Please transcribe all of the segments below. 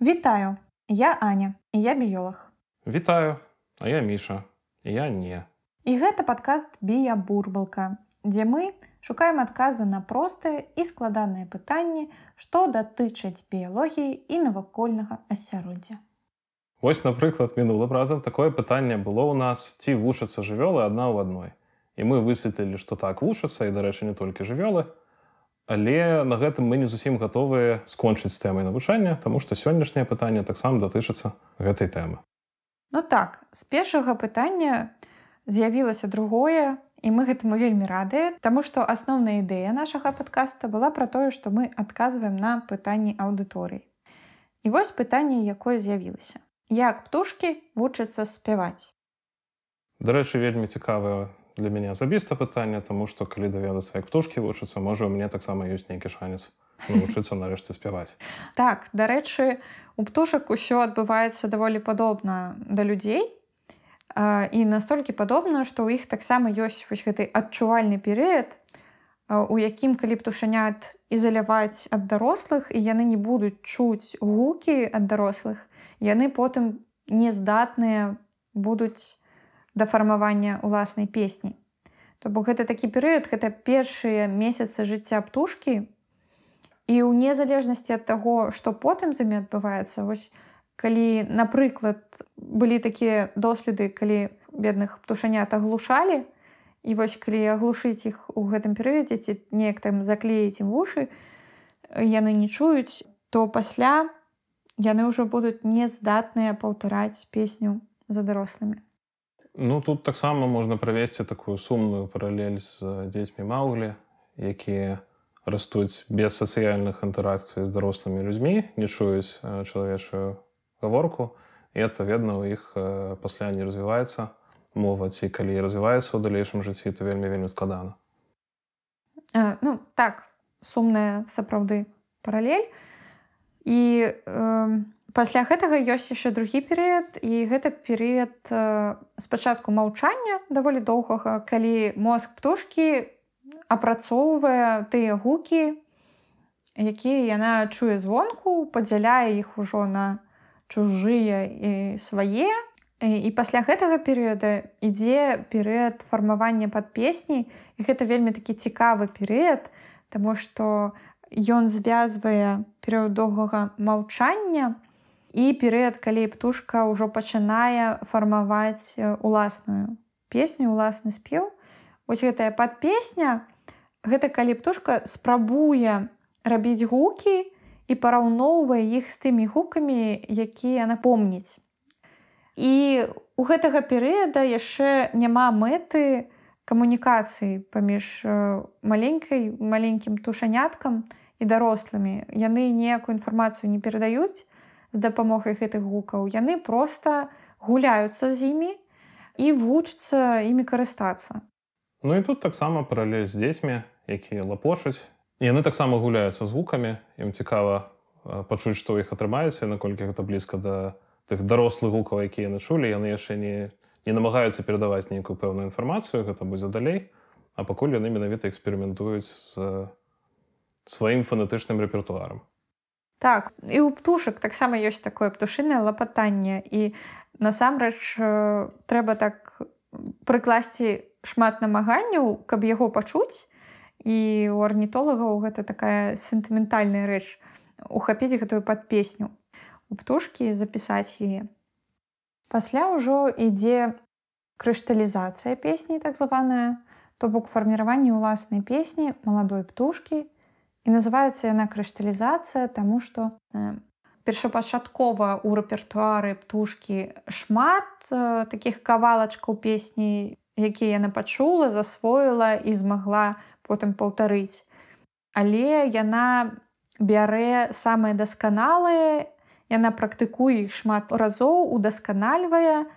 Вітаю, я Аня і я біёлог. Вітаю, а я міша, я не. І гэта падкаст Бія бурбалка, дзе мы шукаем адказы на простыя і складаныя пытанні, што датычаць біялогіі і навакольнага асяроддзя. Вось, напрыклад, мінулым разам такое пытанне было ў нас, ці вучацца жывёлы адна ў адной. І мы высветлілі, што так вучацца і, дарэчы, не толькі жывёлы, Але на гэтым мы не зусім гатовыя скончыць з тэмай навучання, таму што сённяшняе пытанне таксама датычыцца гэтай тэмы. Ну так, з першага пытання з'явілася другое, і мы гэтаму вельмі радыя, Таму што асноўная ідэя нашага падкаста была пра тое, што мы адказваем на пытанні аўдыторыі. І вось пытанне, якое з'явілася. Як птушкі вучацца спяваць? Дарэчы, вельмі цікавая для мяне асабіста пытанне тому что калі даведацца як птушкі вучыцца можа у мне таксама ёсць нейкі шанец навучыцца нарэшце спяваць так дарэчы у птушак усё адбываецца даволі падобна да людзей і настолькі падобна што ў іх таксама ёсць вось гэты адчувальны перыяд у якім калі птушанят ізаляваць ад дарослых і яны не будуць чуць гукі ад дарослых яны потым не здатныя будуць да фармавання ўласнай песні. То бок гэта такі перыяд, гэта першыя месяцы жыцця птушкі. І ў незалежнасці ад таго, што потым з імі адбываецца, вось, калі, напрыклад, былі такія доследы, калі бедных птушанят аглушалі, і вось калі аглушыць іх у гэтым перыядзе ці неяк там заклеіць ім вушы, яны не чуюць, то пасля яны ўжо будуць нездатныя паўтараць песню за дарослымі. Ну тут таксама можна правесці такую сумную паралель з дзецьмі маўглі, якія растуць без сацыяльных інтэракцый з дарослымі людзьмі, не чуюць чалавечую гаворку і адпаведна у іх пасля не развіваецца мова ці калі развіваецца ў далейшым жыцці, то вельмі вельмі складана. Э, ну так сумная сапраўды паралель і э, пасля гэтага ёсць яшчэ другі перыяд і гэта перыяд э, спачатку маўчання даволі доўгага калі мозг птушкі апрацоўвае тыя гукі якія яна чуе звонку падзяляе іх ужо на чужыя і свае. І пасля гэтага перыяда ідзе перыяд фармавання пад песні. І гэта вельмі такі цікавы перыяд Таму што ён звязвае перыяд доўгага маўчання і перыяд калі птушка ўжо пачынае фармаваць уласную песню уласны спеў ось гэтая пад песня гэта калі птушка спрабуе рабіць гукі і параўноўвае іх з тымі гукамі якія напомніць і у гэтага перыяда яшчэ няма мэты камунікацыі паміж маленькай маленькім тушаняткам і дарослымі. Яны ніякую інфармацыю не перадаюць з дапамогай гэтых гукаў. Яны просто гуляюцца з імі і вучацца імі карыстацца. Ну і тут таксама паралель з дзецьмі якія лапочуць. Яны таксама гуляюцца з гукамі. Ім цікава пачуць што іх атрымаецца наколькі гэта блізка да тых дарослых гукаў якія начулі яны яшчэ не не намагаюцца перадаваць нейкую пэўную інфармацыю гэта будзе далей. А пакуль яны менавіта эксперыментуюць з сваім фанетычным рэпертуарам Так і ў птушак таксама ёсць такое птушынае лапатанне і насамрэч трэба так прыкласці шмат намаганняў, каб яго пачуць і у арнітолагаў гэта такая сентыментальная рэч ухапіць гэтую пад песню у птушкі запісаць яе. Пасля ўжо ідзе крышталізацыя песні так званая, то бок фарміраванне ўласнай песні маладой птушкі, і называецца яна крышталізацыя таму што э, першапачаткова ў рэпертуары птушкі шмат э, такіх кавалачкаў песні якія яна пачула засвоіла і змагла потым паўтарыць. Але яна бярэ самыя дасканалыя яна практыкуе іх шмат разоў удасканальвае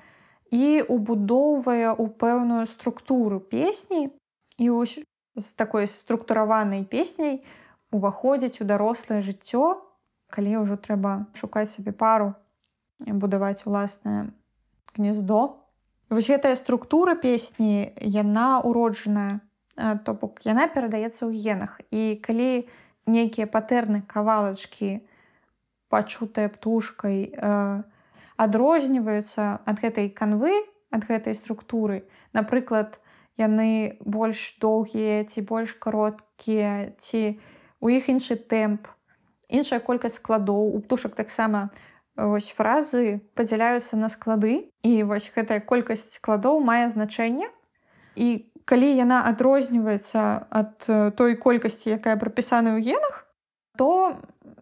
і убудоўвае ў пэўную структуру песні. І ось з такой структураванай песняй у уваходзіць у дарослае жыццё, калі ўжо трэба шукаць сабе пару будаваць уласнае гнездо. Вось гэтая структура песні яна уроджаная, то бок яна перадаецца ў генах. І калі нейкія патэрны кавалачкі пачутая птушкай э, адрозніваюцца ад гэтай канвы ад гэтай структуры напрыклад яны больш доўгія ці больш кароткія ці у іх іншы тэмп іншая колькасць складоў. У птушак таксама вось фразы падзяляюцца на склады. І вось гэтая колькасць складоў мае значэнне. І калі яна адрозніваецца ад той колькасці якая прапісана ў генах то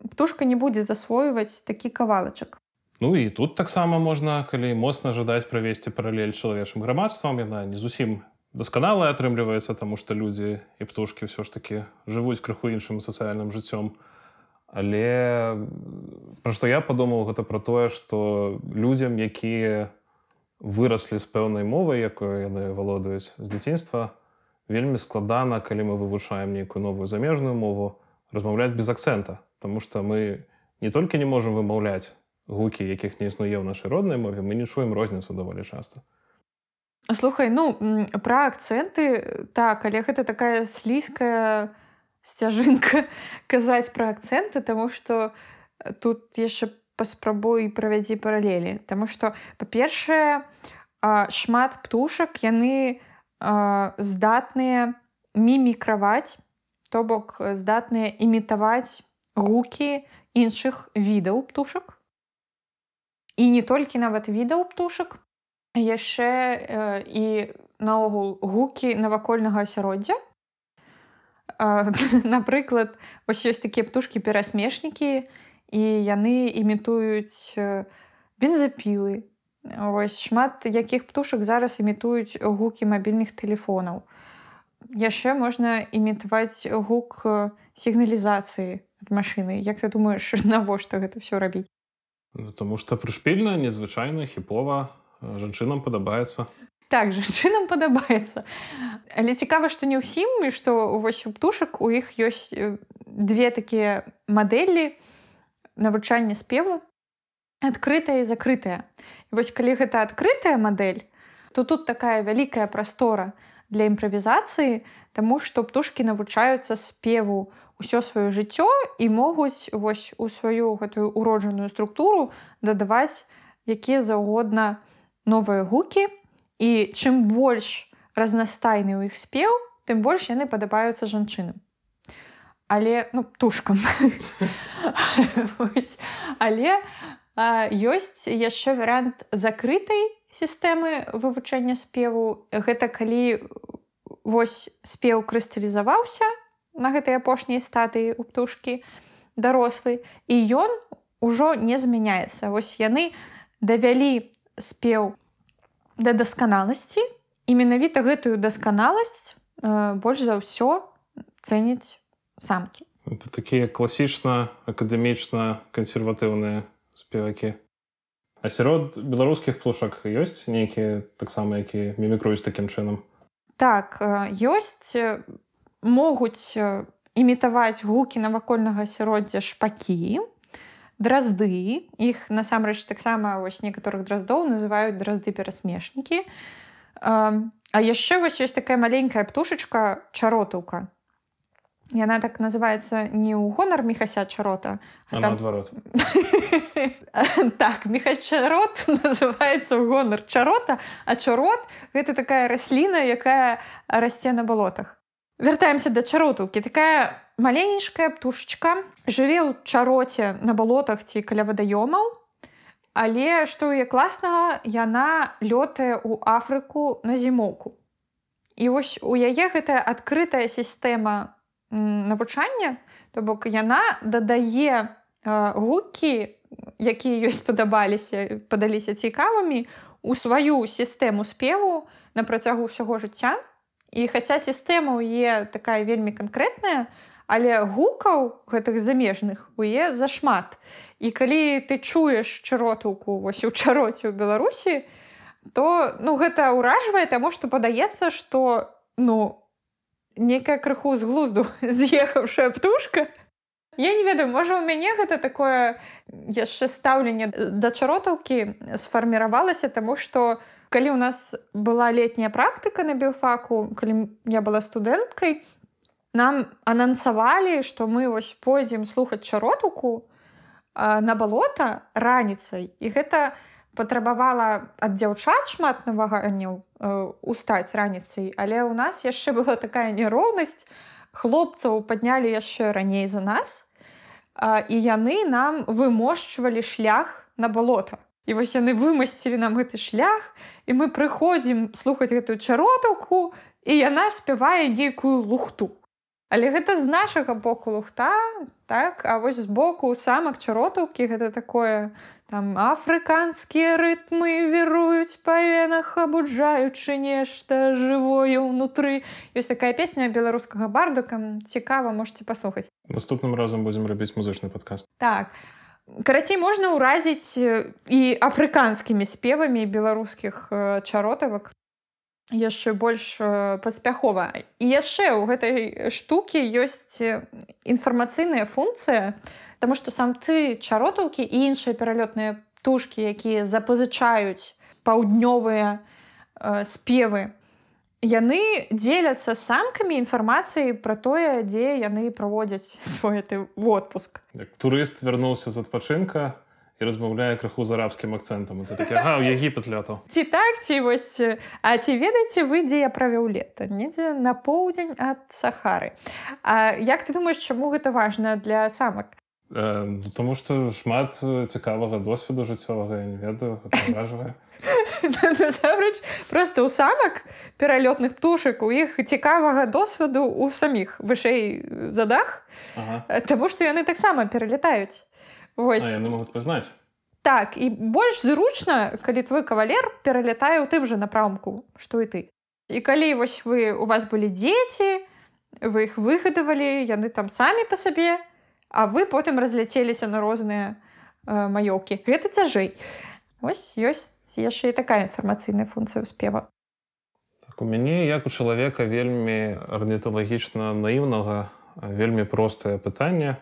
птушка не будзе засвойваць такі кавалачак. Ну і тут таксама можна калі моцна жадаць правесці паралель чалавечым грамадствам яна не зусім дасканалая атрымліваецца таму што людзі і птушкі ўсё ж такі жывуць крыху іншым сацыяльным жыццём але пра што я падумаў гэта пра тое што людзям якія выраслі з пэўнай мовай якой яны валодаюць з дзяцінства вельмі складана калі мы вывучаем нейкую новую замежную мову размаўляць без акцэнта Таму што мы не толькі не можам вымаўляць гукі якіх не існуе ў нашай роднай мове мы не чуем розніцу даволі часта слухай ну пра акцэнты так але гэта такая слізкая сцяжынка казаць пра акцэнты таму што тут яшчэ паспрабуй правядзі паралелі Таму што па-першае шмат птушак яны здатныя мімікраваць то бок здатныя імітаваць гукі іншых відаў птушак і не толькі нават відаў птушак яшчэ і наогул гукі навакольнага асяроддзя. Напрыклад вось ёсць такія птушкі перасмешнікі і яны імітуюць бензапілы. Ось шмат якіх птушак зараз імітуюць гукі мабільных тэлефонаў. Яшчэ можна імітаваць гук сігналізацыі ад машыны. Як ты думаеш навошта гэта все рабіць? Ну, Таму што прышпільна незвычайна хіпова жанчынам падабаецца так жанчынам падабаецца але цікава што не ўсім і што вось у птушак у іх ёсць две такія мадэлі навучання спеву. Адкрытая і закрытая. Вось калі гэта адкрытая мадэль то тут такая вялікая прастора для імправізацыі таму што птушкі навучаюцца спеву ўсё сваё жыццё і могуць вось у сваю гэтую уроджаную структуру дадаваць якія заўгодна новыя гукі. І чым больш разнастайны ў іх спеў тым больш яны падабаюцца жанчынам. Але ну птушкам. Але ёсць яшчэ варыянт закрытай сістэмы вывучэння спеву. Гэта калі вось спеў крысталізаваўся на гэтай апошняй статыі у птушкі дарослы і ён ужо не змяняецца. Вось яны давялі спеў да дасканаласці. І менавіта гэтую дасканаласць э, больш за ўсё цэніць самкі. Это такія класічна акадэмічна кансерватыўныя спевакі. А сярод беларускіх птушак ёсць нейкія таксама якія мімікруюць такім чынам? Так ёсць. Могуць імітаваць гукі навакольнага асяроддзя шпакі дразды іх насамрэч таксама вось некаторых драздоў называюць дразды перасмешнікі а яшчэ вось ёсць такая маленькая птушачка чаротаўка. Яна так называется не ў гонар мехася чарота наадварот. Так мехачарот называется ў гонар чарота а чарот гэта такая расліна якая расце на балотах. Вяртаемся да чаротаўкі. Такая маленечкая птушачка жыве ў чароце на балотах ці каля вадаёмаў але што яе класнага яна лётае ў афрыку на зімоўку. І вось у яе гэтая адкрытая сістэма навучання то бок яна дадае гукі якія ёй спадабаліся падаліся цікавымі у сваю сістэму спеву на працягу ўсяго жыцця. І хаця сістэма ў е такая вельмі канкрэтная але гукаў гэтых замежных у е зашмат. І калі ты чуеш чаротаўку вось у чароце ў беларусі то ну гэта ўражвае таму што падаецца што ну некая крыху з глузду з'ехаўшая птушка. Я не ведаю можа у мяне гэта такое яшчэ стаўленне да чаротаўкі сфарміравалася таму што калі ў нас была летняя практыка на біофаку калі я была студэнткай нам анансавалі што мы вось пойдзем слухаць чаротуку на балота раніцай і гэта патрабавала ад дзяўчат шмат наваганняў устаць раніцай. Але ў нас яшчэ была такая нероўнасць. Хлопцаў паднялі яшчэ раней за нас і яны нам вымошчвалі шлях на балота і вось яны вымасцілі нам гэты шлях і мы прыходзім слухаць гэтую чаротаўку і яна спявае нейкую лухту Але гэта з нашага боку лухта так? А вось з боку самак чаротаўкі гэта такое там афрыканскія рытмы віруюць па венах абуджаючы нешта жывое ўнутры. Ёсць такая песня беларускага бардакам цікава можете паслухаць. Наступным разам будзем рабіць музычны падкаст. Так. Карацей можна ўразіць і афрыканскімі спевамі беларускіх чаротавак яшчэ больш паспяхова. І яшчэ ў гэтай штукі ёсць інфармацыйная функцыя Таму што сам ты чаротаўкі і іншыя пералётныя птушкі якія запазычаюць паўднёвыя э, спевы яны дзеляцца самкамі інфармацыі пра тое дзе яны праводзяць свой ты водпуск турыст вярнуўся з адпачынка і размаўляе крыху з арабскім акцэнтам ага, егіпет лятаў ці так ці вось А ці ведаеце вы дзе я правёў лета недзе на поўдзень ад сахары А як ты думаеш чаму гэта важна для самак э, Таму што шмат цікавага досведу жыццёвага не ведаю важвае насамрэч просто ў самак пералётных птушак у іх цікавага досведу у саміх вышэй задах. Ага. Таму што яны таксама пералетаюць Вось. А, яны могуць пазнаць. Так і больш зручна, калі твой кавалер пералятае ў тым жа напрамку, што і ты. І калі вось вы у вас былі дзеці, вы іх выгадавалі, яны там самі па сабе, а вы потым разляцеліся на розныя э, маёўкі. Гэта цяжэй. Вось ёсць яшчэ і такая інфармацыйная функцыя спева. Так, у мяне як у чалавека вельмі арніталагічна наіўнага, вельмі простае пытанне,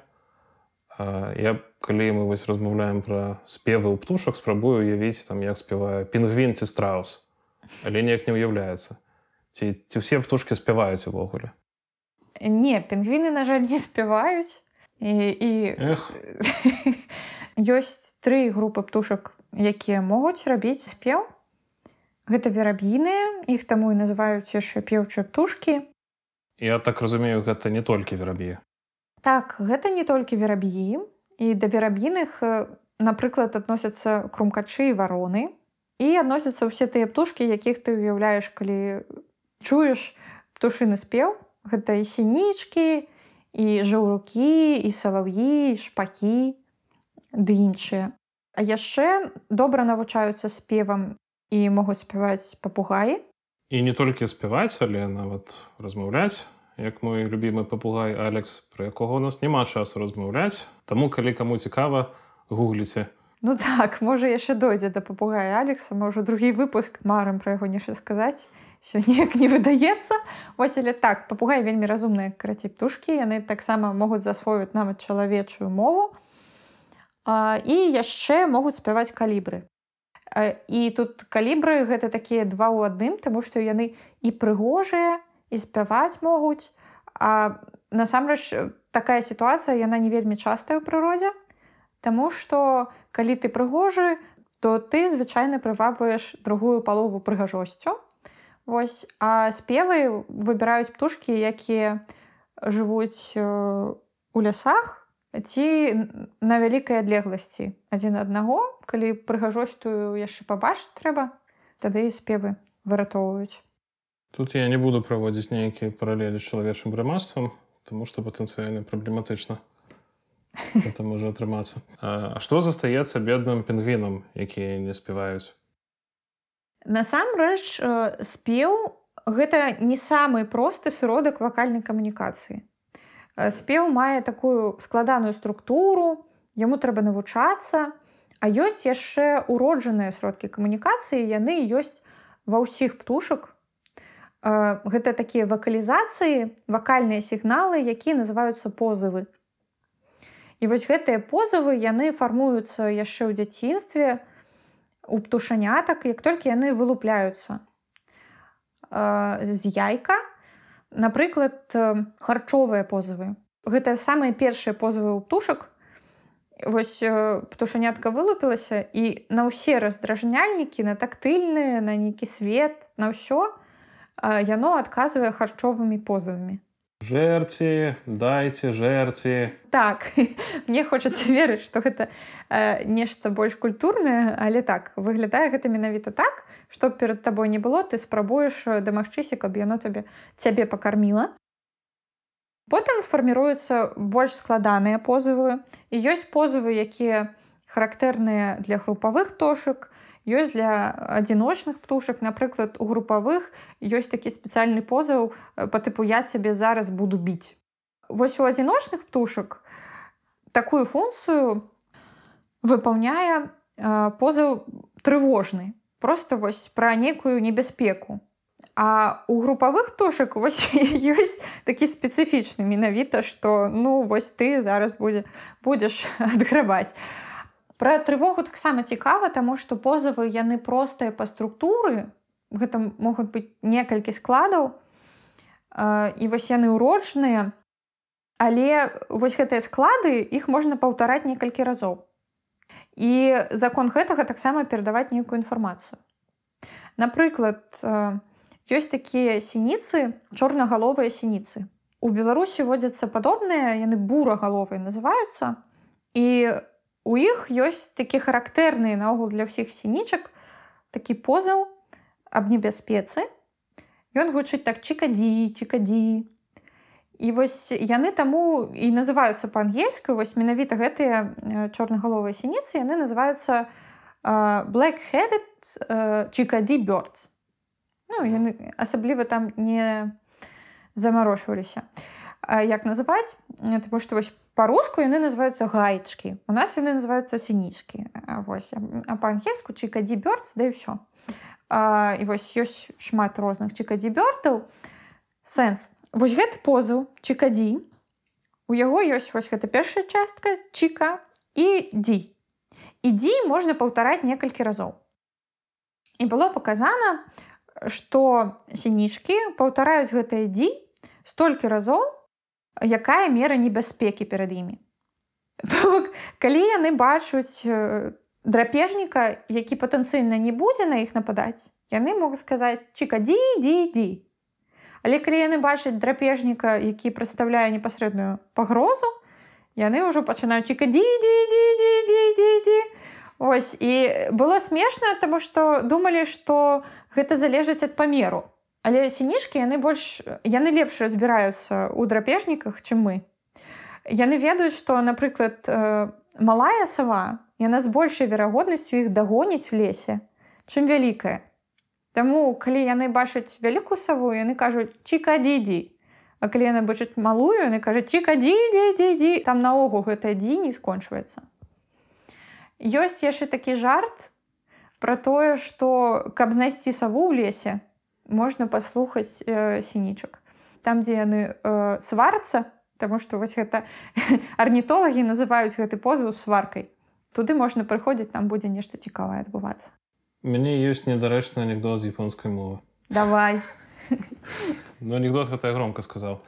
Я калі мы вось размаўляем пра спевы ў птушак спрабую уявіць там як спявае пінгвін ці страус. Але неяк не ўяўляецца ці ці ўсе птушкі спяваюць увогуле не пінгвіны на жаль не спяваюць і, і... ёсць тры групы птушак якія могуць рабіць спеў гэта вераб'іныя іх таму і называюць яшчэ пеўчыя птушкі Я так разумею гэта не толькі вераб'і Так, гэта не толькі вераб'і і да вераб'іных, напрыклад, адносяцца крумкачы і вароны. І адносяцца ўсе тыя птушкі, якіх ты уяўляеш, калі чуеш птушыны спеў, гэта і сінічкі, і жаўрукі, і салаўі, шпакі, ды іншыя. А яшчэ добра навучаюцца спевам і могуць спяваць папугаі. І не толькі спяваць, але нават размаўляць як мой любімы папугай Алекс, пра якога у нас няма часу размаўляць. Таму калі каму цікава, гугліце. Ну так, можа яшчэ дойдзе да папугая Алекса, можа другі выпуск марам пра яго нешта сказаць. Сё неяк не выдаецца. Вось але так, папугай вельмі разумныя карацей птушкі, яны таксама могуць засвоіць нават чалавечую мову. А, і яшчэ могуць спяваць калібры. І тут калібры гэта такія два ў адным, таму што яны і прыгожыя, і спяваць могуць. А насамрэч такая сітуацыя яна не вельмі частая ў прыродзе. Таму што калі ты прыгожы, то ты звычайна прывабваеш другую палову прыгажосцю. Вось, а спевы выбіраюць птушкі, якія жывуць у лясах ці на вялікай адлегласці адзін аднаго, калі прыгажосцю яшчэ пабачыць трэба, тады спевы выратоўваюць. Тут я не буду праводзіць нейкія паралелі з чалавечым грамадствам, тому што патэнцыяльна праблематычна это можа атрымацца. А што застаецца бедным пінгвінам, якія не спяваюць? Насамрэч спеў гэта не самы просты сродак вакальнай камунікацыі. Спеў мае такую складаную структуру, яму трэба навучацца, а ёсць яшчэ уроджаныя сродкі камунікацыі, яны ёсць ва ўсіх птушак гэта такія вакалізацыі вакальныя сігналы якія называюцца позывы. І вось гэтыя позывы яны фармуюцца яшчэ ў дзяцінстве у птушанятак як толькі яны вылупляюцца. З яйка напрыклад харчовыя позывы. Гэта самыя першыя позывы ў птушак. Вось птушанятка вылупілася і на ўсе раздражняльнікі на тактыльныя на нейкі свет на ўсё яно адказвае харчовымі позавамі Жэрці, дайце жэрці. Так мне хочацца верыць, што гэта э, нешта больш культурнае, але так выглядае гэта менавіта так, што перад табой не было, ты спрабуеш дамагчыся, каб яно табе цябе пакарміла. Потым фарміруюцца больш складаныя позывы і ёсць позывы, якія характэрныя для групавых птошак, ёсць для адзіночных птушак напрыклад у групавых ёсць такі спецыяльны позаў э, по тыпу я цябе зараз буду біць вось у адзіночных птушак такую функцыю выпаўняе э, позаў трывожны просто вось пра нейкую небяспеку. А у групавых птушак вось ёсць такі спецыфічны менавіта што ну вось ты зараз будзе будзеш адграбаць Пра трывогу таксама цікава, таму што позавы яны простыя па структуры. Гэта могуць быць некалькі складаў. І вось яны ўрочныя. Але вось гэтыя склады іх можна паўтараць некалькі разоў. І закон гэтага таксама перадаваць нейкую інфармацыю. Напрыклад, ёсць такія сініцы, чорнагаловыя сініцы. У Беларусі водзяцца падобныя, яны бурагаловыя называюцца. І у іх ёсць такі характэрны наогул для ўсіх сінічак такі позаў аб небяспецы. Ён гучыць так чекадзі чекадзі і вось яны таму і называюцца па-ангельску вось менавіта гэтыя чорнагаловыя сініцы яны называюцца black чекадзі бёрдс ну яны асабліва там не замарошваліся як называць? Тому што вось по-руску яны называются гаечки у нас яны называются сінічки вось а по-ангельску чикадзі бёрдс да і все і вось ёсць шмат розных чикадзі бёрдаў сэнс. Вось гэты позу чикадзі у яго ёсць вось гэта першая частка чика і дзі ідзі можна паўтараць некалькі разоў. І было показана что сінічки паўтараюць гэтае дзі столькі разоў якая мера небяспекі перад імі. То, калі яны бачуць драпежніка, які патэнцыйна не будзе на іх нападаць, яны могуць сказаць чыкадзі, ідзі, ідзі. Але калі яны бачаць драпежніка, які прадстаўляе непасрэдную пагрозу, яны ўжо пачынаюць чыкадзі, ідзі, ідзі, ідзі, ідзі, ідзі, ідзі. Ось і было смешна, таму што думалі, што гэта залежыць ад памеру. Але сінішкі яны больш яны лепш разбіраюцца ў драпежніках, чым мы. Яны ведаюць, што, напрыклад, э, малая сава яна з большай верагоднасцю іх дагоніць у лесе, чым вялікая. Таму калі яны бачаць вялікую саву, яны кажуць чікадзідзі. А калі яны бачаць малую, яны кажуць чікадзідзі, там наогул гэтая дзі не скончваецца. Ёсць яшчэ такі жарт пра тое, што каб знайсці саву ў лесе, можна паслухаць э, сінічак там дзе яны э, сварцца Таму што вось гэта арнітолагі называюць гэты позу сваркай туды можна прыходзіць там будзе нешта цікавае адбывацца мяне ёсць недарэчны анекдот з японскай мовы давай. Ну анекдот гэта громко сказаў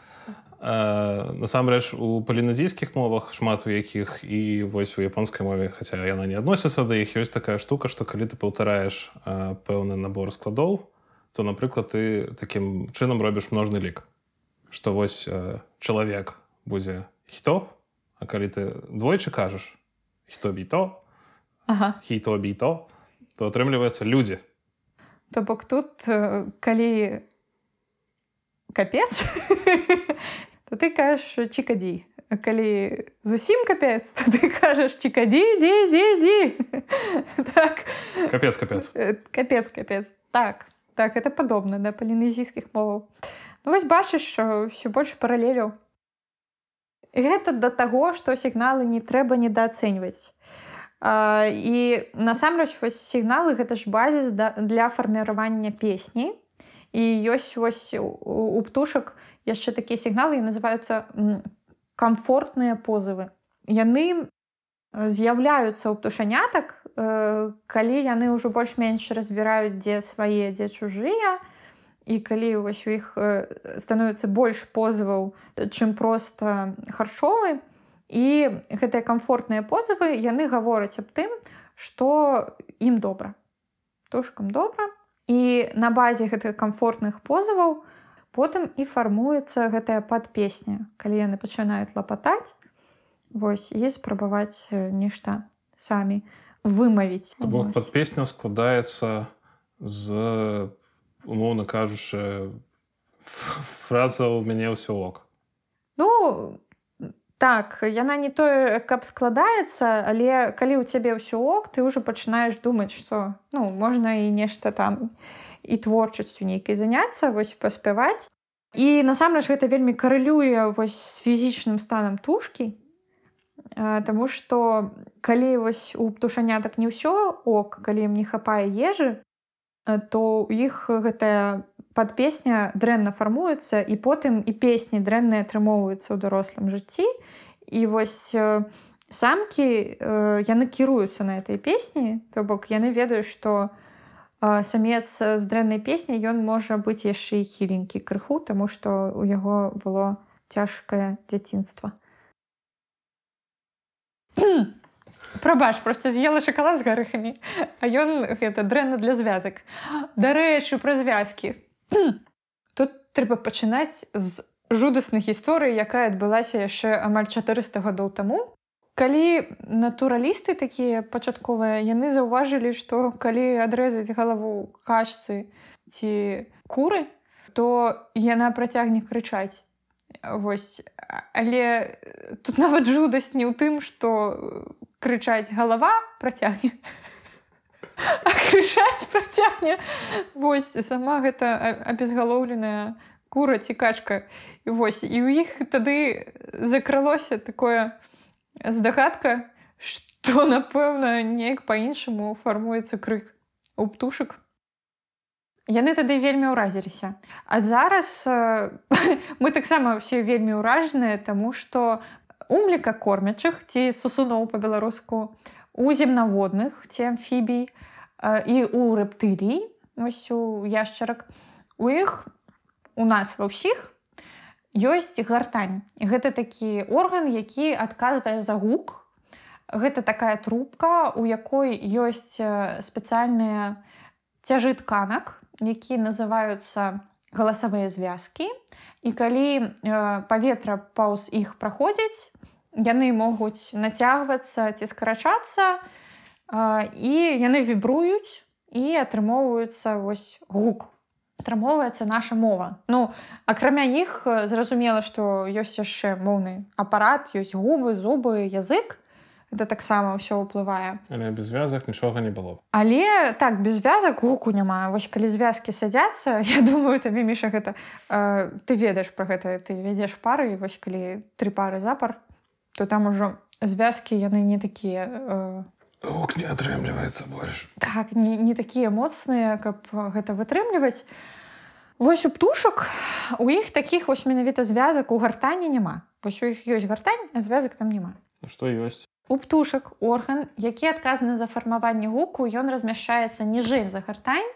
э, насамрэч у паліназійскіх мовах шмат у якіх і вось у японскай мове хаця яна не адносіцца да іх ёсць такая штука што калі ты паўтараеш э, пэўны набор складоў то напрыклад ты таким чынам робіш множны лік что вось э, чалавек будзе хто а калі ты двойчы кажаш хто бі то хіто бі то то атрымліваецца людзі то бок тут калі капец то ты кажаш чікадзі калі зусім капец то ты кажаш чікадзі дзе дзе дзе так. Капец капец капец капец так так это падобна да палінезійскіх моваў. Ну, вось бачыш все больш паралелю. Гэта да таго што сігналы не трэба недаацэньваць і насамрэч вось сігналы гэта ж базіс для фарміравання песні. І ёсць вось у птушак яшчэ такія сігналы называюцца камфортныя позывы. Яны з'яўляюцца ў птушанятак Э, калі яны ўжо больш-менш разбіраюць дзе свае дзе чужыя і калі вось у іх э, становіцца больш позываў чым проста харчовы і гэтыя камфортныя позывы яны гавораць аб тым што ім добра тушкам добра і на базе гэтых камфортных позываў потым і фармуецца гэтая падпесня калі яны пачынаюць лапатаць вось і спрабаваць нешта самі вымавіць пад песня складаецца з умоўна кажучы фраза у мяне ўсё ок ну так яна не тое каб складаецца але калі ў цябе ўсё ок ты ўжо пачынаеш думаць што ну можна і нешта там і творчасцю нейкай заняцца вось паспяваць і насамрэч гэта вельмі карэлюе вось з фізічным станам тушкі Таму што калі вось у птушанятак не ўсё ок калі ім не хапае ежы то ў іх гэтая падпесня дрэнна фармуецца і потым і песні дрэнныя атрымоўваюцца ў дарослым жыцці і вось самкі яны кіруюцца на этой песні то бок яны ведаюць што самец з дрэннай песні ён можа быць яшчэ і хіленькі крыху таму што у яго было цяжкае дзяцінства Прабач просто з'ела шакалад з гарыхамі а ён гэта дрэнна для звязак дарэчы пра звязкі тут трэба пачынаць з жудаснай гісторыі якая адбылася яшчэ амаль 400 гадоў таму калі натуралісты такія пачатковыя яны заўважылі што калі адрэзаць галаву кашцы ці куры то яна працягне крычаць Вось. Але тут нават жудасць не ў тым што крычаць галава працягне крычаць працягне. Вось сама гэта абезгалоўленая кура ці качка. І вось і ў іх тады закралося такое здагадка што напэўна неяк па-іншаму фармуецца крык у птушак яны тады вельмі ўразіліся а зараз мы таксама ўсе вельмі ўражаныя таму што умліка кормячых ці сусуноў па-беларуску у земнаводных ці амфібій і у рэптылій ось у яшчарак у іх у нас ва ўсіх ёсць гартань гэта такі орган які адказвае за гук. Гэта такая трубка у якой ёсць спецыяльныя цяжы тканак які называюцца галасавыя звязкі і калі э, паветра паўз іх праходзіць яны могуць нацягвацца ці скарачацца і яны вібруюць і атрымоўваюцца вось гук. Атрымоўваецца наша мова. Ну акрамя іх зразумела што ёсць яшчэ моўны апарат ёсць губы зубы язык это таксама ўсё ўплывае але без звязак нічога не было. Але так без звязак гуку няма вось калі звязкі сядзяцца я думаю табе міша гэта э, ты ведаеш про гэта ты вядзеш пары вось калі тры пары запар то там ужо звязкі яны не такія э... не атрымліваецца больш. так не, не такія моцныя каб гэта вытрымліваць. Вось у птушак у іх такіх вось менавіта звязак у гартані няма. Вось у іх ёсць гартань а звязак там няма. Што ёсць у птушак орган які адказаны за фармаванне гуку ён размяшчаецца ніжэй за гартань.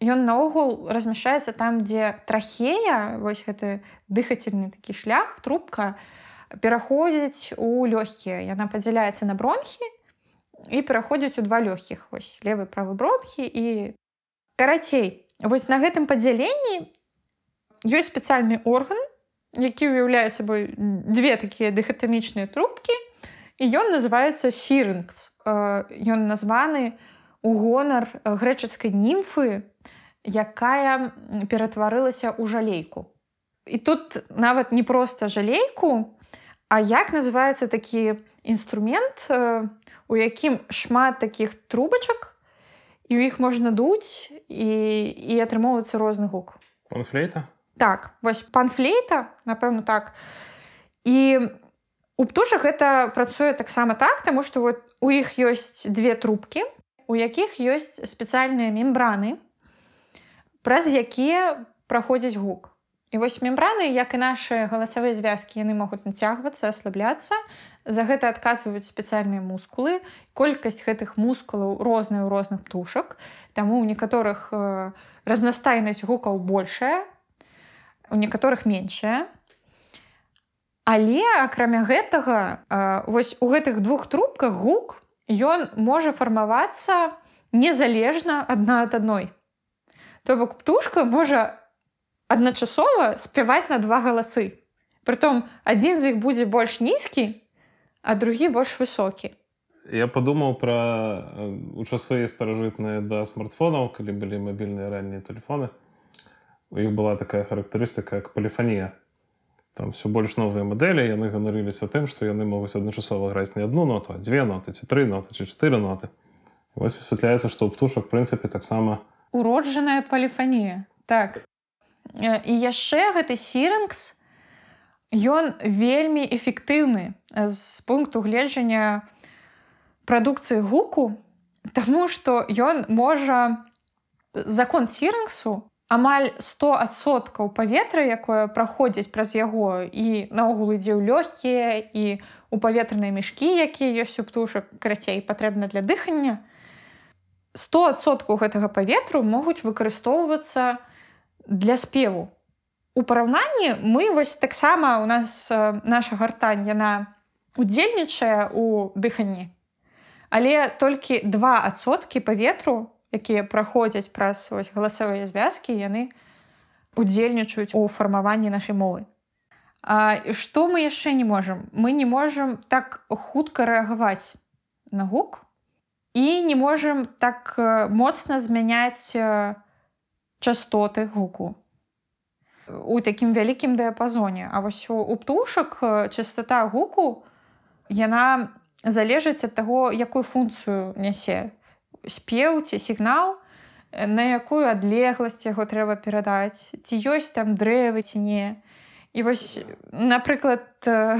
Ён наогул размяшчаецца там дзе трахея вось гэты дыхательны такі шлях трубка пераходзіць у лёгкія. Яна падзяляецца на бронхі і пераходзіць у два лёгкіх. Вось левы правы бронхі і карацей. Вось на гэтым падзяленні ёсць спецыяльны орган які ўяўляе сабой две такія дыхатамічныя трубкі і ён называется сірынгс ён названы у гонар грэчаскай німфы якая ператварылася ў жалейку і тут нават не проста жалейку А як называецца такі інструмент, у якім шмат такіх трубачак і ў іх можна дуць і, і атрымоўваецца розны гук. Панфлейта? Так, вось панфлейта, напэўна так. І у птушак гэта працуе таксама так, таму што вот у іх ёсць две трубкі, у якіх ёсць спецыяльныя мембраны, праз якія праходзіць гук. І вось мембраны, як і нашыя галасавыя звязкі яны могуць нацягвацца, аслабляцца. За гэта адказваюць спецыяльныя мускулы. Колькасць гэтых мускулаў розная ў розных птушак. Таму ў некаторых э, разнастайнасць гукаў большая, у некаторых меншая. Але акрамя гэтага вось у гэтых двух трубках гук ён можа фармавацца незалежна адна ад адной. То бок птушка можа адначасова спяваць на два галасы. Прытом адзін з іх будзе больш нізкі, а другі больш высокі. Я падумаў пра у часы старажытныя да смартфонаў, калі былі мабільныя раннія тэлефоны. У іх была такая характарыстыка як паліфанія. Там все больш новыя мадэлі яны ганарыліся тым, што яны могуць адначасова граць не адну ноту, а дзве ноты ці тры ноты ці чатыры ноты. Вось высвятляецца, што ў птушак прынцыпе таксама уроджаная паліфанія. Так. І яшчэ гэты сірынгс, ён вельмі эфектыўны з пункту гледжання прадукцыі гуку, Таму што ён можа закон сірынгсу амаль 100соткаў паветра, якое праходзіць праз яго і наогул ідзе ў лёгкія і у паветраныя мяшкі, якія ёсць у птушак карацей патрэбна для дыхання. 100соткаў гэтага паветру могуць выкарыстоўвацца для спеву у параўнанні мы вось таксама у нас наша гартань яна удзельнічае у дыханні але толькі два адсоткі паветру якія праходзяць праз вось галасавыя звязкі яны удзельнічаюць у фармаванні нашай мовы. А што мы яшчэ не можам? Мы не можам так хутка рэагаваць на гук і не можам так моцна змяняць частоты гуку. У такім вялікім дыяпазоне. А вось у, у птушак частота гуку яна залежыць ад таго якую функцыю нясе спеў ці сігнал на якую адлегласць яго трэба перадаць ці ёсць там дрэвы ці не. І вось напрыклад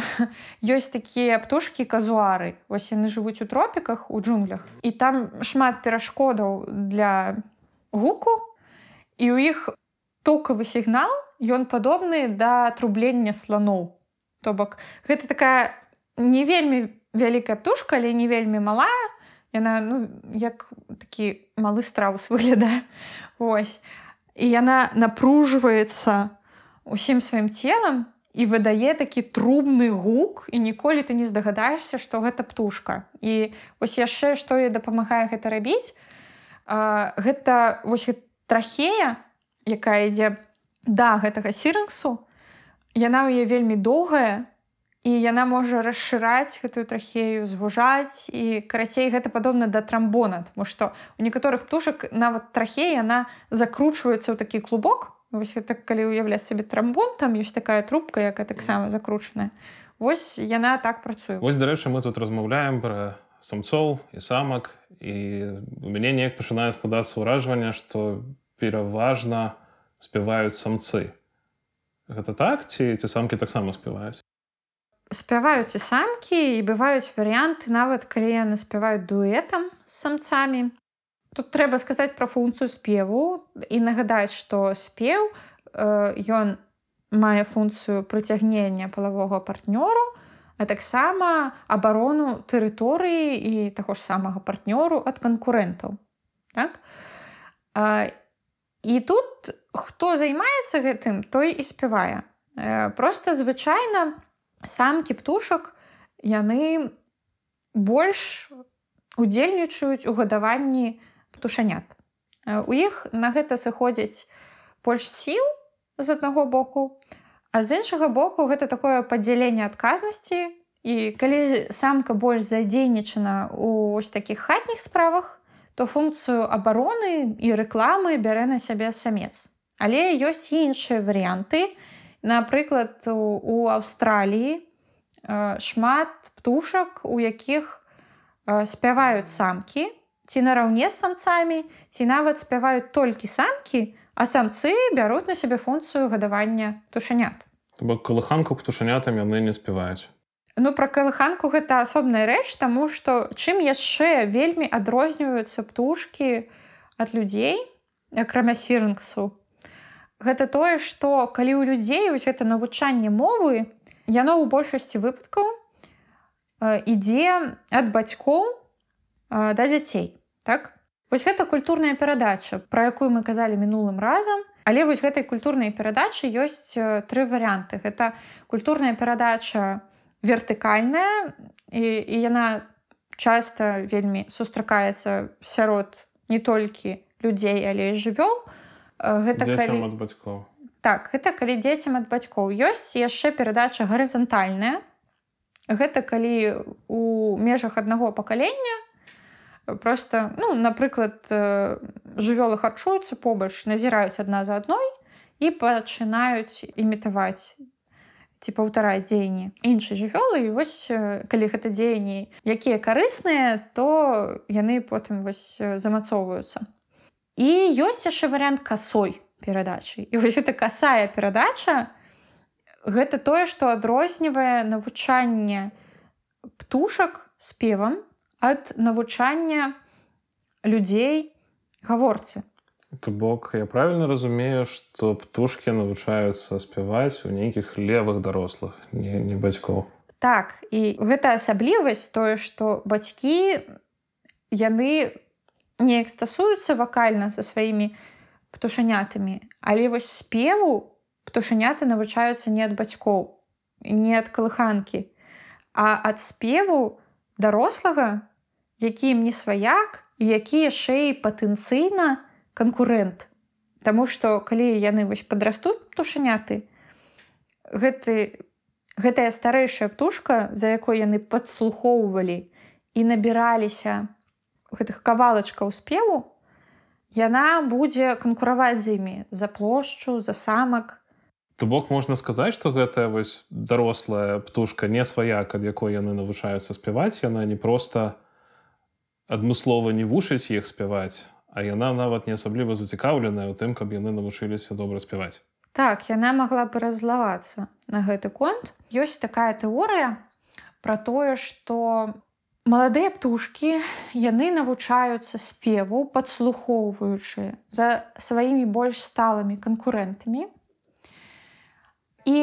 ёсць такія птушкі казуары. Вось яны жывуць у тропіках у джунглях. І там шмат перашкодаў для гуку і ў іх токавы сігнал ён падобны да трублення слоноў то бок гэта такая не вельмі вялікая птушка але не вельмі малая яна ну як такі малы страус выглядае ось. І яна напружваецца усім сваім целам і выдае такі трубны гук і ніколі ты не здагадаешся што гэта птушка. І вось яшчэ што я дапамагае гэта рабіць? А, гэта вось трахея якая ідзе да гэтага сірынгсу яна ў яе вельмі доўгая і яна можа расшыраць гэтую трахею звужаць і карацей гэта падобна да трамбона тому што у некаторых птушак нават трахея яна закручваецца ў такі клубок вось гэта калі уяўляць сабе трамбон там ёсць такая трубка якая таксама закручаная Вось яна так працуе Вось дарэчы мы тут размаўляем пра самцоў і самак і у мяне неяк пачынае складацца ўражванне што пераважна спяваюць самцы. Гэта так ці ці самкі таксама спяваюць. Спяваюць і самкі і бываюць варыянты нават калі яны спяваюць дуэтам з самцамі. Тут трэба сказаць пра функцыю спеву і нагадаць, што спеў ён э, мае функцыю прыцягнення палавога партнёру, а таксама абарону тэрыторыі і таго ж самага партнёру ад канкурэнтаў. Так? І тут хто займаецца гэтым, той і спявае. Э, просто звычайна самкі птушак яны больш удзельнічаюць у гадаванні птушанят. Э, у іх на гэта сыходзяць больш сіл з аднаго боку, а з іншага боку гэта такое падзяленне адказнасці. І калі самка больш задзейнічана ў ось такіх хатніх справах, то функцыю абароны і рэкламы бярэ на сябе самец. Але ёсць іншыя варыянты. Напрыклад, у Аўстраліі шмат птушак, у якіх спяваюць самкі, ці нараўне з самцамі, ці нават спяваюць толькі самкі, а самцы бяруць на сябе функцыю гадавання птушанят. бок калыханку птушанятам яны не спяваюць. Ну пра калыханку гэта асобная рэч, таму што чым яшчэ вельмі адрозніваюцца птушкі ад людзей, акрамя сірынгсу, гэта тое што калі ў людзей вось гэта навучанне мовы яно ў большасці выпадкаў э, ідзе ад бацькоў э, да дзяцей так? Вось гэта культурная перадача про якую мы казалі мінулым разам але вось гэтай культурнай перадачы ёсць тры варыянты. Гэта культурная перадача вертыкальная і, і яна часта вельмі сустракаецца сярод не толькі людзей але жывёл гэта калі... ад бацькоў. Так гэта калі дзецям ад бацькоў. Ёсць яшчэ перадача гарызантальная. Гэта калі у межах аднаго пакалення просто ну напрыклад жывёлы харчуюцца побач назіраюць адна за адной і пачынаюць імітаваць ці паўтараць дзеянні. Іншай жывёлы і вось калі гэта дзеянні якія карысныя то яны потым вось замацоўваюцца і ёсць яшчэ варыянт касой перадачы і вось гэта касая перадача гэта тое што адрознівае навучанне птушак спевам ад навучання людзей гаворцы. То бок я правильно разумею, што птушкі навучаюцца спяваць у нейкіх левых дарослых, не, не бацькоў. Так і гэта асаблівасць тое, што бацькі яны неяк стасуюцца вакальна са сваімі птушанятамі, але вось спеву птушаняты навучаюцца не ад бацькоў, не ад калыханкі, а ад спеву дарослага які ім не сваяк які яшчэ і патэнцыйна канкурэнт. Таму што калі яны вось падрастуць птушаняты, гэты, гэтая старэйшая птушка, за якой яны падслухоўвалі і набіраліся гэтых кавалачкаў спеву, яна будзе канкураваць з імі за плошчу, за самак. То бок можна сказаць, што гэтая вось дарослая птушка не сваяк, ад якой яны навучаюцца спяваць, яна не проста, адмыслова не вушыць іх спяваць а яна нават не асабліва зацікаўленая ў тым каб яны навучыліся добра спяваць так яна могла бы раззлавацца на гэты конт ёсць такая тэорыя про тое что маладыя птушки яны навучаюцца спеву падслухоўваючы за сваімі больш сталымі канкурэнтамі. І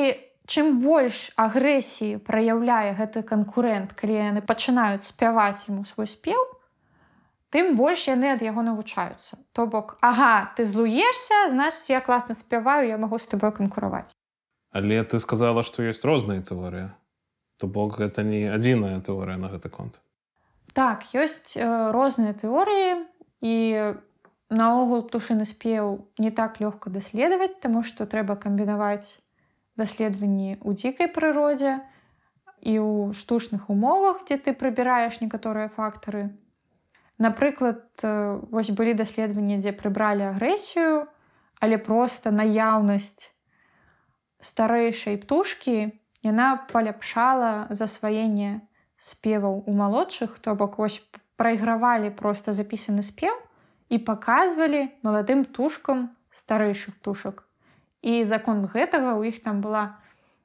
чым больш агрэсіі праяўляе гэты канкурэнт калі яны пачынаюць спяваць ему свой спеў тым больш яны ад яго навучаюцца. То бок ага ты злуешся значит я класна спяваю я магу з тобой канкураваць але ты сказала што ёсць розныя тэорыі. То бок гэта не адзіная тэорыя на гэты конт так ёсць э, розныя тэорыі і наогул птушыны спеў не так лёгка даследаваць таму што трэба камбінаваць даследаванні ў дзікай прыродзе і ў штучных умовах дзе ты прыбіраеш некаторыя фактары. Напрыклад, вось былі даследаванні, дзе прыбралі агрэсію, але проста наяўнасць старэйшай птушкі яна паляпшала засваенне спеваў у малодшых, то бок вось прайгравалі проста запісаны спеў і паказвалі маладым птушкам старэйшых птушак. І закон гэтага ў іх там была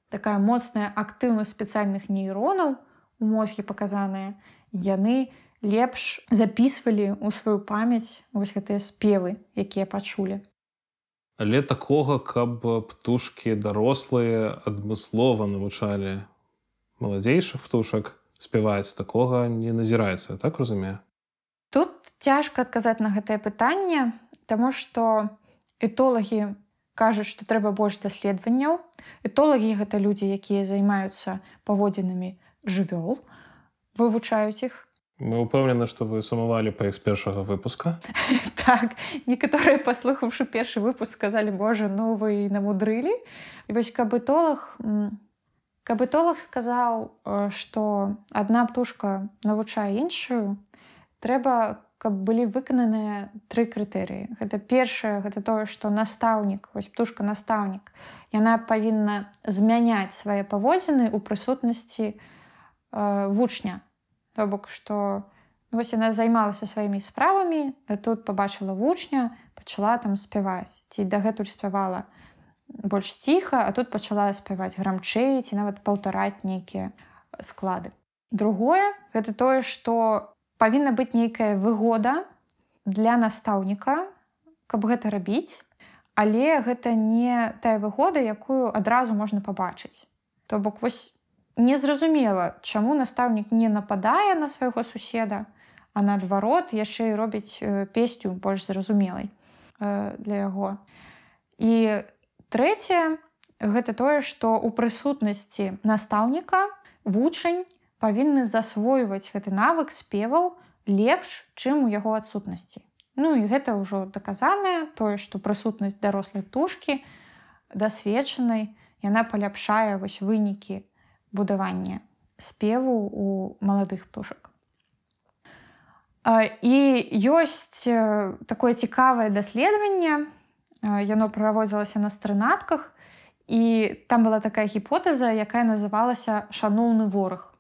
такая моцная актыўнасць спецыяльных нейронаў у мозгі паказаныя. яны лепш записывалі ў сваю памяць вось гэтыя спевы якія пачулі але такога каб птушки дарослыя адмыслова навучалі маладзейшых птушак спяваць такога не назіраецца так разумею тут цяжка адказаць на гэтае пытанне Таму што этолагі кажуць што трэба больш даследаванняў этолагі гэта людзі якія займаюцца паводзінамі жывёл вывучаюць іх Мы ўпэўнены, што вы сумавалі па іх з першага выпуска. так некаторыя паслухаўшы першы выпуск сказалі Божа ну вы намудрылі. І вось кабытолог кабытолог сказаў, што адна птушка навучае іншую, трэба, каб былі выкананыя тры крытэрыі. Гэта першае гэта тое, што настаўнік, вось птушка настаўнік. Яна павінна змяняць свае паводзіны ў прысутнасці э, вучня То бок што вось яна займалася сваімі справамі, тут пабачыла вучня, пачала там спяваць ці дагэтуль спявала больш ціха, а тут пачала спяваць грамчэй ці нават паўтараць нейкія склады. Другое гэта тое, што павінна быць нейкая выгода для настаўніка, каб гэта рабіць, але гэта не тая выгода, якую адразу можна пабачыць. То бок вось незразумела чаму настаўнік не нападае на свайго суседа а наадварот яшчэ і робіць песню больш зразумелай для яго і трэцяе гэта тое што у прысутнасці настаўніка вучань павінны засвойваць гэты навык спеваў лепш чым у яго адсутнасці. Ну і гэта ўжо даказанае тое што прысутнасць дарослай птушкі дасведчанай яна паляпшае вось вынікі будавання спеву у маладых птушак. І ёсць такое цікавае даследаванне яно праводзілася на стрынатках і там была такая гіпотэза якая называлася шаноўны вораг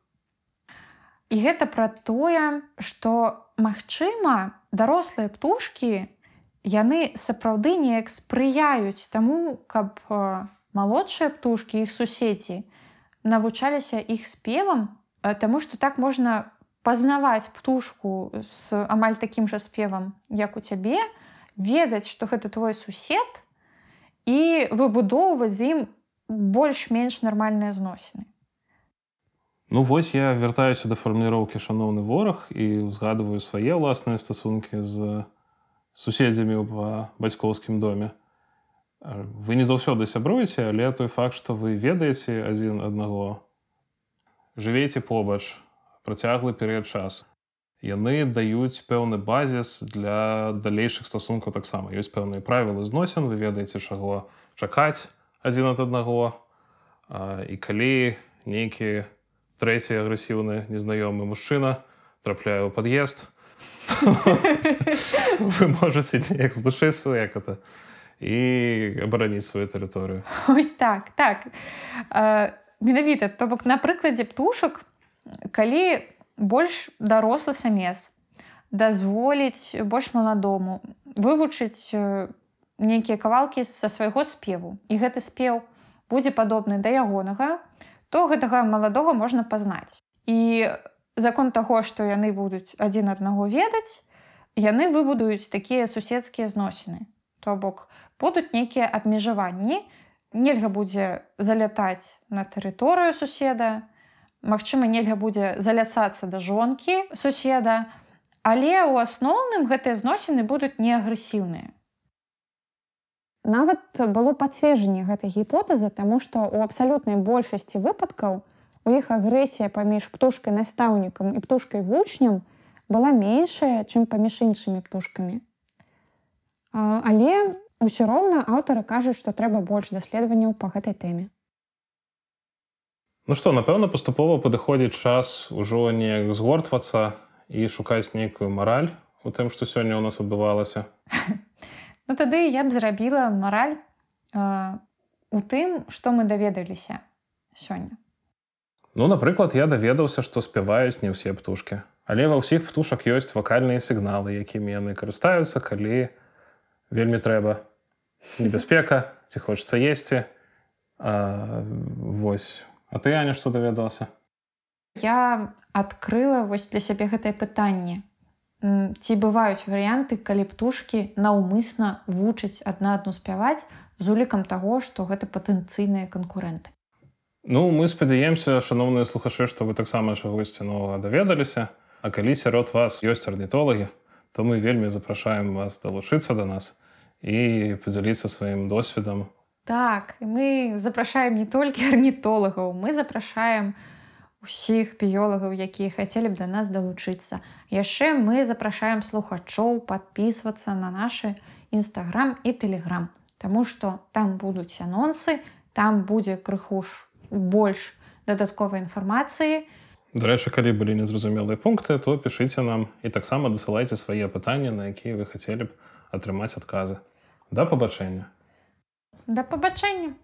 і гэта пра тое што магчыма дарослыя птушкі яны сапраўды неяк спрыяюць таму каб малодшыя птушкі іх суседзі навучаліся іх спевам Таму што так можна пазнаваць птушку з амаль такім жа спевам як у цябе ведаць што гэта твой сусед і выбудоўваць з ім больш-менш нармальныя зносіны Ну вось я вяртаюся да фарміроўкі шаноўны вораг і узгадываю свае ўласныя стасункі з суседзямі ў бацькоўскім доме вы не заўсёды сябруеце але той факт што вы ведаеце адзін аднаго жывеце побач працяглы перыяд часу. Яны даюць пэўны базіс для далейшых стасункаў таксама. ёсць пэўныя правілы зносін, вы ведаеце, чаго чакаць адзін ад аднаго. І калі нейкі трэці агрэсіўны незнаёмы мужчына трапляе ў пад'езд, вы можете неяк здушыцца як это і абараніць сваю тэрыторыю. Ось так так. Менавіта, то бок на прыкладзе птушак, калі больш дарослы самец дазволіць больш маладому вывучыць нейкія кавалкі са свайго спеву. І гэты спеў будзе падобны да ягонага то гэтага маладога можна пазнаць. І закон таго што яны будуць адзін аднаго ведаць яны выбудуюць такія суседскія зносіны. То бок будуць нейкія абмежаванні. Нельга будзе залятаць на тэрыторыю суседа Магчыма, нельга будзе заляцацца да жонкі суседа, але ў асноўным гэтыя зносіны будуць неагрэсіўныя. Нават было пацверджанне гэтай гіпотэзы, таму што ў абсалютнай большасці выпадкаў у іх агрэсія паміж птушкай настаўнікам і птушкай вучням была меншая, чым паміж іншымі птушкамі. Але ўсё роўна аўтары кажуць, што трэба больш даследаванняў па гэтай тэме. Ну што, напэўна, паступова падыходзіць час ужо неяк згортвацца і шукаць нейкую мараль у тым, што сёння ў нас адбывалася. Ну тады я б зрабіла мараль э, у тым, што мы даведаліся сёння. Ну, напрыклад, я даведаўся, што спяваюць не ўсе птушкі. Але ва ўсіх птушак ёсць вакальныя сігналы, якімі яны карыстаюцца, калі вельмі трэба небяспека, ці хочацца есці. А, вось А ты Аня што даведалася? Я адкрыла вось для сябе гэтае пытанне. Ці бываюць варыянты, калі птушкі наўмысна вучаць адна адну спяваць з улікам таго, што гэта патэнцыйныя канкурэнты. Ну мы спадзяемся, шаноўныя слухачы, што вы таксама чагосьці новага даведаліся, А калі сярод вас ёсць арнітолагі, то мы вельмі запрашаем вас далучыцца да нас і падзяліцца сваім досведам Так, мы запрашаем не толькі арнітолагаў, мы запрашаем усіх біёлагаў, якія хацелі б да нас далучыцца. Яшчэ мы запрашаем слухачоў падпісвацца на нашы нстаграм і тэлеграм. Таму што там будуць анонсы, там будзе крыху ж больш дадатковай інфармацыі. Дарэчы, калі былі незразумелыя пункты, то пішыце нам і таксама дасылайце свае пытанні, на якія вы хацелі б атрымаць адказы. Да пабачэння. Да пабачэння.